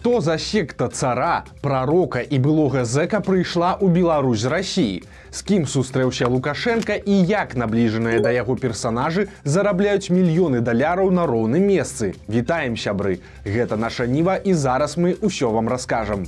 Што за секта цара, прарока і былога зэка прыйшла ў Беларусь з рассіі. З кім сустрэўся Лукашенко і як набліжаныя да яго персанажы зарабляюць мільёны даляраў на роўным месцы. Вітаем сябры. Гэта наша ніва і зараз мы ўсё вам раскажам.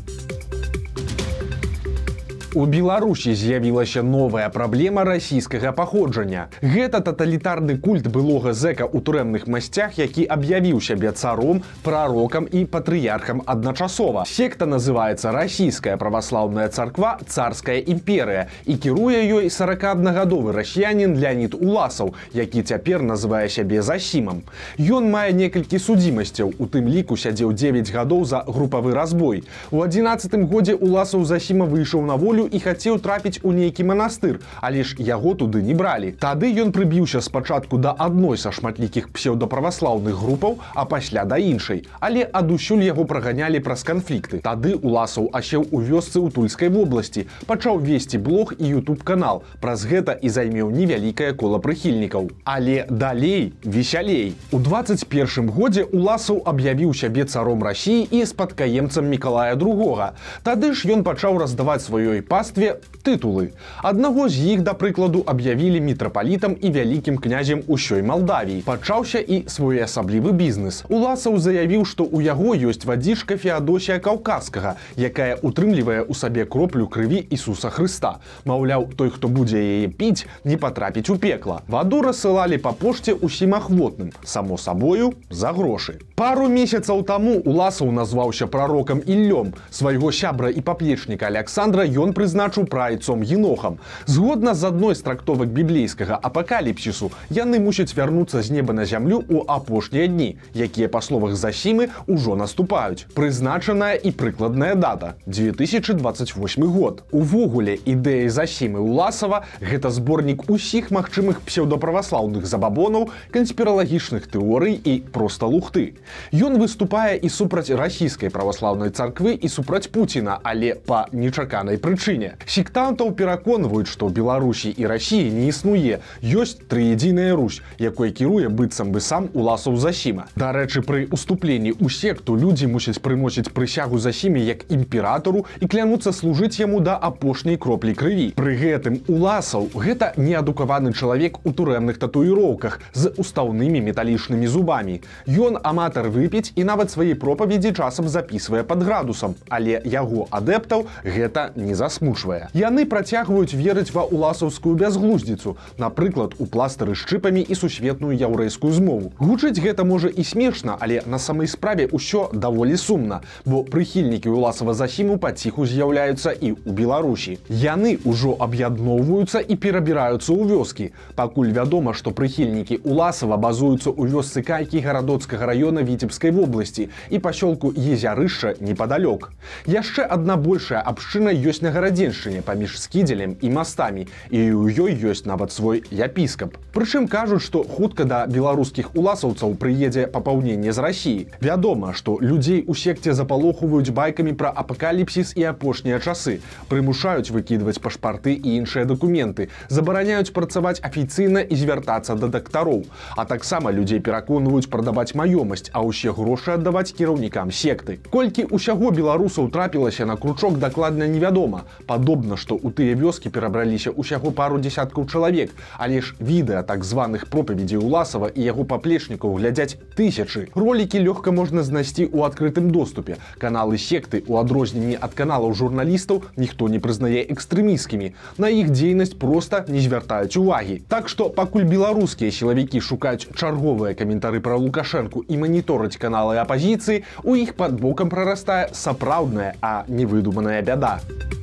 У Беларусі з'явілася новая праблема расійскага паходжання. Гэта таталітарны культ былога зэка ў турэмных масцях, які аб'явіў сябе царом, прарокам і патрыярхам адначасова. Секта называецца расійская праваслаўная царква царская імперыя і кіруе ёй 41гадовы расіянін Леонид Уласаў, які цяпер называе сябе засімам. Ён мае некалькі судзімасцяў, у тым ліку сядзеў 9 гадоў за групавы разбой. У 11 годзе Уласаў засіма выйшаў на волю волю і хацеў трапіць у нейкі манастыр, але ж яго туды не бралі. Тады ён прыбіўся спачатку да адной са шматлікіх псеўдаправаслаўных групаў, а пасля да іншай. Але адусюль яго праганялі праз канфлікты. Тады уласаў асеў у вёсцы ў тульскай вобласці, пачаў весці блог і youtube канал. Праз гэта і займеў невялікае кола прыхільнікаў. Але далей весялей. У 21 годзе уласаў аб'явіў сябе царом рассіі і спадкаемцам Миколая другога. Тады ж ён пачаў раздаваць сваёй пастве тытулы. Аднаго з іх, да прыкладу, аб'явілі мітрапалітам і вялікім князем усёй Малдавіі. Пачаўся і своеасаблівы бізнес. Уласаў заявіў, што ў яго ёсць вадзічка Феадосія каўказскага, якая утрымлівае ў сабе кроплю крыві Ісуса Хрыста. Маўляў, той, хто будзе яе піць, не патрапіць у пекла. Ваду рассылалі па пошце ўсім ахвотным, само сабою за грошы. Пару месяцаў таму Уласаў назваўся прарокам Іллём свайго сябра і паплечніка Александра ён прызначыў прайцом енохам. Згодна з адной з трактовак біблейскага апакаліпсісу яны мусяць вярнуцца з неба на зямлю ў апошнія дні, якія па словах засімы ўжо наступаюць. Прызначаная і прыкладная дата 2028 год. Увогуле ідэі засімы Уласава гэта зборнік усіх магчымых псеўдаправаслаўных забабонаў, канспіралагічных тэорый і проста лухты. Ён выступае і супраць расійскай праваслаўнай царквы і супраць Пуціна, але па нечаканай пэўнай прычыне. Сектантаў пераконваюць, што Беларусі і рассіі не існуе. ёсць трыедзіная Русь, якой кіруе быццам бы сам уласаў засіма. Дарэчы, пры уступленні ў секту людзі мусяць прымосіць прысягу засіме як імператору і клянуцца служыць яму да апошняй кроплі крыві. Пры гэтым уласаў гэта неадукаваны чалавек у турэмных татуіроўках з устаўнымі металічнымі зубамі. Ён аматар выпіць і нават свае пропаведзі часам записывае пад градусам, але яго адэптаў гэта не засмучвае. Яны працягваюць верыць ва уласаўскую бязглуздзіцу, напрыклад, у пластары шчыпамі і сусветную яўрэйскую змову. Гучыць гэта можа і смешна, але на самай справе ўсё даволі сумна, бо прыхільнікі уласава засіму паціху з'яўляюцца і ў Беларусі. Яны ўжо аб'ядноўваюцца і перабіраюцца ў вёскі. Пакуль вядома, што прыхільнікі уласава базуюцца ў вёсцы кайкі гарадоцкага раёна віцебскай вобласці і пасёлку езярышча непадалёк. Яшчэ адна большая абшчына ёсць на гарадзеншчыне паміж скідзелем і мастамі і ў ёй ёсць нават свой епіскап. Прычым кажуць, што хутка да беларускіх уласаўцаў прыедзе папаўненне з рассіі. Вядома, што людзей у секце запалохваюць байкамі пра апакаліпсіс і апошнія часы, прымушаюць выкідваць пашпарты і іншыя дакументы, забараняюць працаваць афіцыйна і звяртацца да дактароў. А таксама людзей пераконваюць прадаваць маёмасць, а ўсе грошы аддаваць кіраўнікам секты. Колькі ўсяго беларусаў трапілася на кручок дакладна невядома вядома падобна што ў тыя вёскі перабраліся ўсяго пару десяткаў чалавек але ж відэа так званых пропаведзей уласава і яго паплечнікаў глядзяць тысячы. Ролікі лёгка можна знайсці ў адкрытым доступе. Каналы секты у адрозненні ад каналаў журналістаў ніхто не прызнае экстрэміскімі на іх дзейнасць просто не звяртаюць увагі. Так што пакуль беларускія сілавікі шукаюць чарговыя каментары пра лукашэнку і маніторыць каналы апазіцыі у іх под бокам прарастае сапраўдная а невыдуманая бяда. а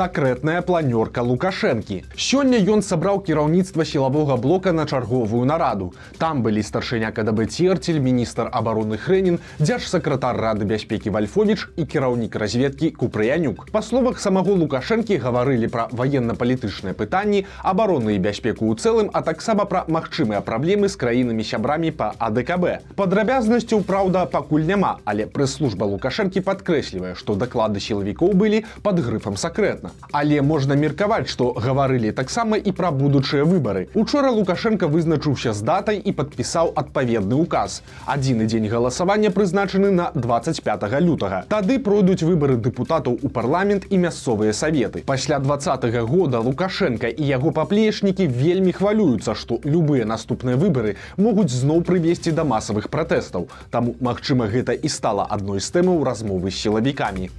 сакрэтная планёрка лукашэнкі. Сёння ён сабраў кіраўніцтва сілавога блока на чарговую нараду. Там былі старшыня кДб церцель міністр обороны хрэнін дзяржсакратар рады бяспекі вальфович і кіраўнік разведкі купрыянюк. Па словах самого лукашэнкі гаварылі пра военно-палітычныя пытанні абароны і бяспеку ў цэлым а таксама пра магчымыя праблемы з краінамі сябрамі па адКб падрабязнасцю праўда пакуль няма але прэс-служба лукашэнкі падкрэслівае што даклады сілавікоў былі под грыфам сакрэт непонятна але можна меркаваць што гаварылі таксама і пра будучыя выбары. Учора лукашенко вызначыўся з датай і падпісаў адпаведны указ адзіны дзень галасавання прызначаны на 25 лютага. Тады пройдуць выбары дэпутатаў у парламент і мясцовыя саветы. Пасля два года лукашенко і яго паплечнікі вельмі хвалююцца што любыя наступныя выбары могуць зноў прывесці да масавых пратэстаў. Таму магчыма гэта і стала адной з тэмаў размовы з сілавікамі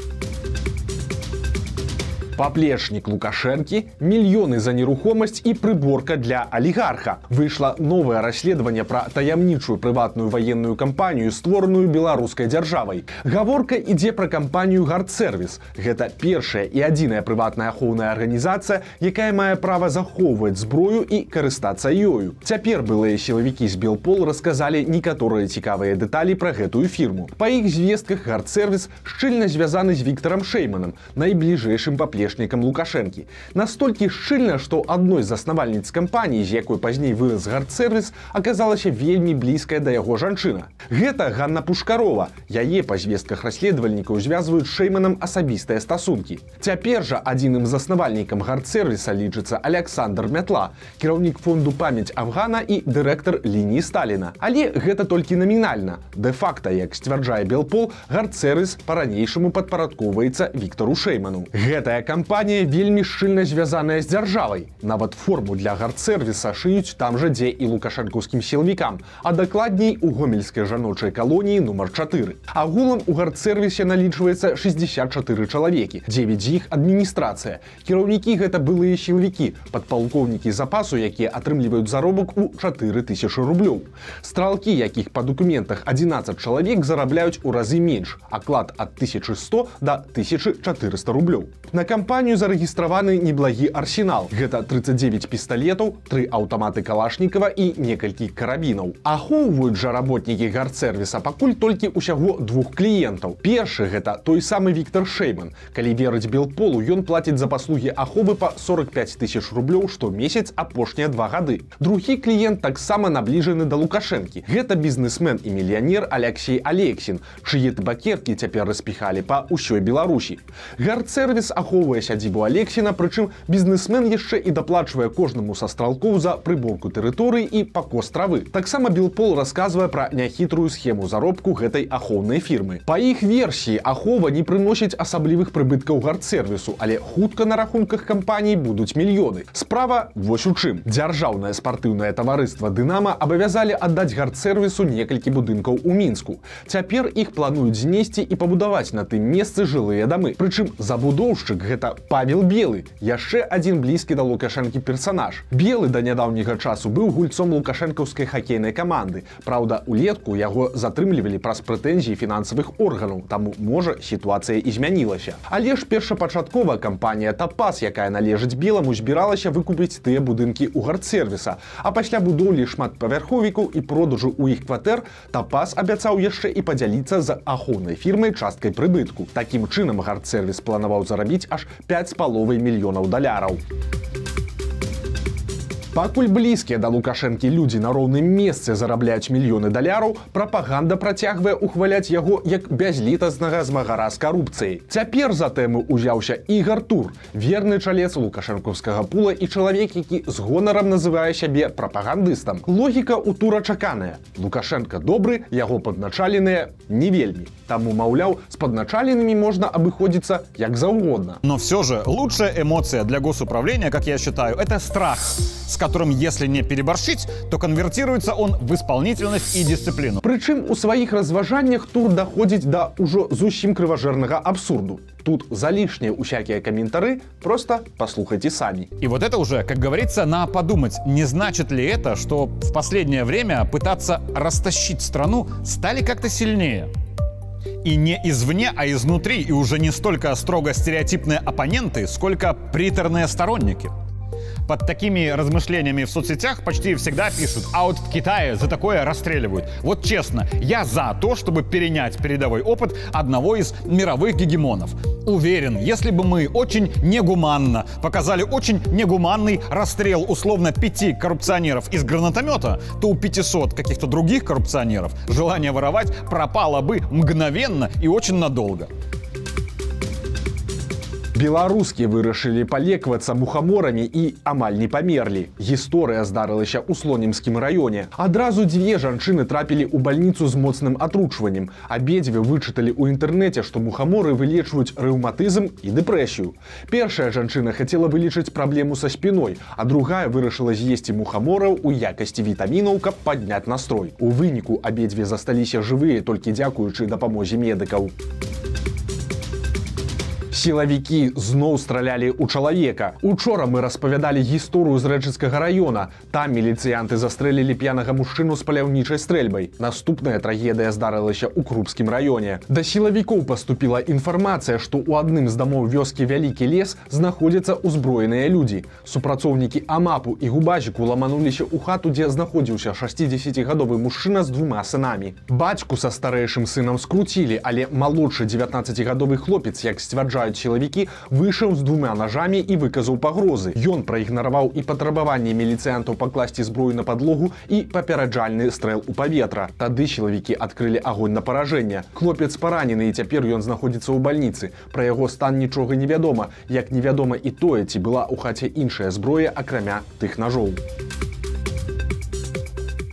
паплечнік лукашэнкі мільёны за нерухомасць і прыборка для алігарха. Выйшла новае расследаванне пра таямнічую прыватную ваенную кампанію створаную беларускай дзяржавай. Гаворка ідзе пра кампанію гардсервіс гэта першая і адзіная прыватная ахоўная арганізацыя якая мае права захоўваць зброю і карыстацца ёю. Цяпер былыя сілавікі з белпол расказалі некаторыя цікавыя дэталі пра гэтую фірму. Па іх звестках гардсервіс шчыльна звязаны з віктором шейманам найбліжэйшым паплечнікам паплечнікам лукашэнкі. Настолькі шчыльна што адной з заснавальніц кампаніі з якой пазней выраз гардсервіс аказалася вельмі блізкая да яго жанчына. Гэта Ганна пушкарова. Яе па звестках расследавальнікаў звязваюць шэйманам асабістыя стасункі. Цяпер жа адзіным заснавальнікам гардсервіса лічыцца александр мятла кіраўнік фонду памяць афгана і дырэктар лініі сталіна. Але гэта толькі намінальна. Де-факта як сцвярджае белпол гардсервіс па-ранейшаму падпарадкоўваецца віктору шэйману. Гэтая кампанія кампанія вельмі шчыльна звязаная з дзяржавай. Нават форму для гардсервіса шыюць там жа, дзе і лукашэнкаўскім сілавікам, а дакладней у гомельскай жаночай калоніі нумар 4. Агулам у гардсервісе налічваецца 64 чалавекі. 9 з іх адміністрацыя. Кіраўнікі гэта былыя сілавікі, падпалкоўнікі запасу, якія атрымліваюць заробак у 4000 рублёў. Стралкі, якіх па дакументах 11 чалавек зарабляюць у разы менш, аклад ад 1100 до 1400 рублёў. На кампанію кампанію зарэгістраваны неблагі арсенал. Гэта 39 пісталетаў, тры аўтаматы калашнікава і некалькі карабінаў. Ахоўваюць жа работнікі гардсервіса пакуль толькі ўсяго двух кліентаў. Першы гэта той самы Віктор Шейман. Калі верыць белполу, ён плаціць за паслугі аховы па 45 тысяч рублёў штомесяц апошнія два гады. Другі кліент таксама набліжаны да лукашэнкі. Гэта бізнесмен і мільянер Алексей Алексін, чые табакеркі цяпер распіхалі па ўсёй Беларусі. Гардсервіс ахоўвае сядзібу алексіна прычым бізнесмен яшчэ і даплачвае кожнаму са стралкоў за прыборку тэрыторыі і пакос травы. Таксама билпол расказвае пра няхітрую схему заробку гэтай ахоўнай фірмы. Па іх версіі ахова не прыносіць асаблівых прыбыткаў гардсервісу але хутка на рахунках кампаній будуць мільёны. Справа вось у чым. Дзяржаўнае спартыўнае таварыства дынама абавязалі аддаць гардсервісу некалькі будынкаў у мінску. Цяпер іх плануюць знесці і пабудаваць на тым месцы жылыя дамы. Прычым забудоўшчык гэта павел белы яшчэ один блізкі да лукашэнкі персонаж белы да нядаўняга часу быў гульцом лукашэнкаўскай хакейнай каманды. Праўда улетку яго затрымлівалі праз прэтэнзіі фінансавых органаў таму можа сітуацыя і змянілася. Але ж першапачаткова кампанія тапас якая належыць беламу збіралася выкупіць тыя будынкі у гардсервіса а пасля будоўлі шматпавярховіку і продажу у іх кватэр тапас абяцаў яшчэ і падзяліцца з ахоўнай фірмай часткай прыбытку. Такім чынам гардсервіс планаваў зарабіць аж 5 з паловай мільёнаў даляраў. Пакуль блізкія да лукашэнкі людзі на роўным месцы зарабляюць мільёны даляраў, прапаганда працягвае ухваляць яго як бязлітаснага змагара з карупцыяй. Цяпер за тэму ўзяўся ігар тур, верны чалец лукашэнкаўскага пула і чалавек, які з гонарам называе сябе прапагандыстам. Логіка ў тура чаканая. Лукашенко добры, яго падначаленыя не вельмі. Таму маўляў, з падначаленымі можна абыходзіцца як заўгодна. Но все же лучшая эмоция для госуправления, как я считаю, это страх с которым, если не переборщить, то конвертируется он в исполнительность и дисциплину. Прычым у сваіх разважаннях тур даходзіць да ўжо зусім крыважэрнага абсурду. Тут за лишние усякие комментары, просто послухайте сами. И вот это уже, как говорится, на подумать, не значит ли это, что в последнее время пытаться растащить страну стали как-то сильнее? И не извне, а изнутри, и уже не столько строго стереотипные оппоненты, сколько приторные сторонники под такими размышлениями в соцсетях почти всегда пишут, а вот в Китае за такое расстреливают. Вот честно, я за то, чтобы перенять передовой опыт одного из мировых гегемонов. Уверен, если бы мы очень негуманно показали очень негуманный расстрел условно пяти коррупционеров из гранатомета, то у 500 каких-то других коррупционеров желание воровать пропало бы мгновенно и очень надолго. Беларускі вырашылі палеквацца мухаморамі і амаль не памерлі. Гісторыя здарылася ў слонімскім раёне. Адразу дзве жанчыны трапілі ў бальніцу з моцным атручваннем. Абедзве вычыталі ў інтэрнэце што мухаморы вылечваюць рэўматызм і дэпрэсію. Першая жанчына хацела вылічыць праблему са спіной а другая вырашыла з'есці мухамораў у якасці вітамінаў каб падняць настрой. У выніку абедзве засталіся жывыя толькі дзякуючы дапамозе медыкаў. у сілавікі зноў стралялі ў чалавека. Учора мы распавядалі гісторыю з рэчыцкага района там міліцыянты застрэлілі п'янага мужчыну з паляўнічай стрэльбай. Наступная трагедыя здарылася ў крупскім раёне. Да сілавікоў паступіла інфармацыя што ў адным з дамоў вёскі вялікі лес знаходзяцца ўзброеныя людзі. Супрацоўнікі амапу і губазіку ламануліся ў хату дзе знаходзіўся 60гадовы мужчына з двума сынамі. Бацьку са старэйшым сынам скруцілі але малодшы 19гадовы хлопец як сцвярджаюць прыбываюць сілавікі выйшаў з двумя ножамі і выказаў пагрозы. Ён праігнараваў і патрабаванне міліцыянтаў пакласці зброю на падлогу і папераджальны стрэл у паветра. Тады сілавікі адкрылі агонь на паражэнне. Хлопец паранены і цяпер ён знаходзіцца ў бальніцы. Пра яго стан нічога невядома як невядома і тое ці была ў хаце іншая зброя акрамя тых ножоў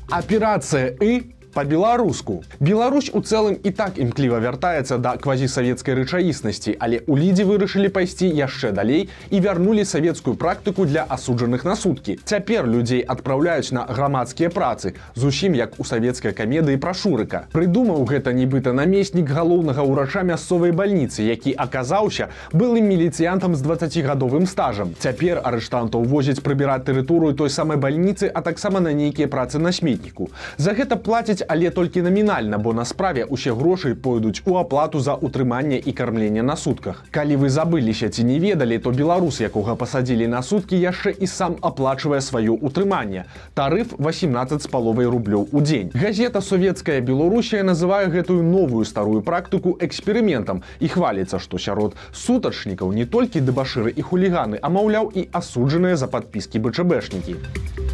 аперацыя і по-беларуску. Беларусь у цэлым і так імкліва вяртаецца да квазісавецкай рэчаіснасці, але ў лідзе вырашылі пайсці яшчэ далей і вярнулі савецкую практыку для асуджаных на суткі. Цяпер людзей адпраўляюць на грамадскія працы, зусім як у савецкай камедыі пра шурыка. Прыдумаў гэта нібыта намеснік галоўнага ўрача мясцовай бальніцы, які аказаўся былым міліцыянтам з 20гадовым стажам. Цяпер арыштантаў возяць прыбіраць тэрыторыю той самай бальніцы, а таксама на нейкія працы на сметніку. За гэта плацяць але толькі намінальна бо на справе усе грошы пойдуць у аплату за утрыманне і кармленне на сутках. Калі вы забыліся ці не ведалі то беларус якога пасадзілі на суткі яшчэ і сам аплачвае сваё утрыманне. Тарыф 18 з паловай рублёў у дзень. Газета советская беларусія называе гэтую новую старую практыку эксперыментам і хваліцца што сярод сутачнікаў не толькі дэбашыры і хуліганы а маўляў і асуджаныя за падпіскі бчбэшнікі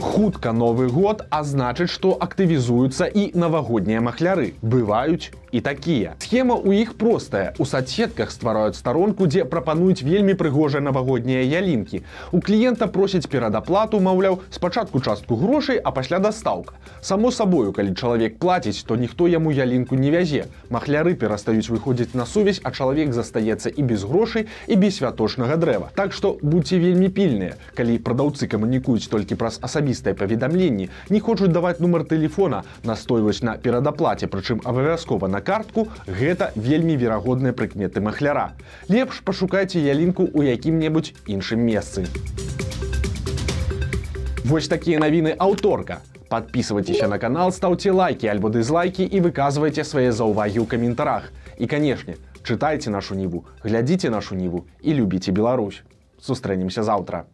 хутка новы год а значыць што актывізуюцца і навагоднія махляры. Бываюць і такія. Схема у іх простая. У соцсетках ствараюць старонку дзе прапануюць вельмі прыгожыя навагоднія ялінкі. У кліента просяць перадаплату маўляў спачатку частку грошай а пасля дастаўка. Само сабою калі чалавек плаціць то ніхто яму ялінку не вязе. Махляры перастаюць выходзіць на сувязь а чалавек застаецца і без грошай і без святочнага дрэва. Так што будьце вельмі пільныя. Калі прадаўцы камунікуюць толькі праз асабістыя паведамленні не хочуць даваць нумар телефона настойваць на перадаплаце прычым абавязкова на картку гэта вельмі верагодныя прыкметы махляра. Лепш пашукайце ялінку ў якім-небудзь іншым месцы. Вось такія навіны аўторка. Подписывайтесь на канал, ставьте лайки альбо дызлайки и выказывайте свои заўвагі ў каментарах. І, канешне, чытайце нашу ніву, глядзіце нашу ніву і любіце Беларусь. Сустрэнемся заўтра.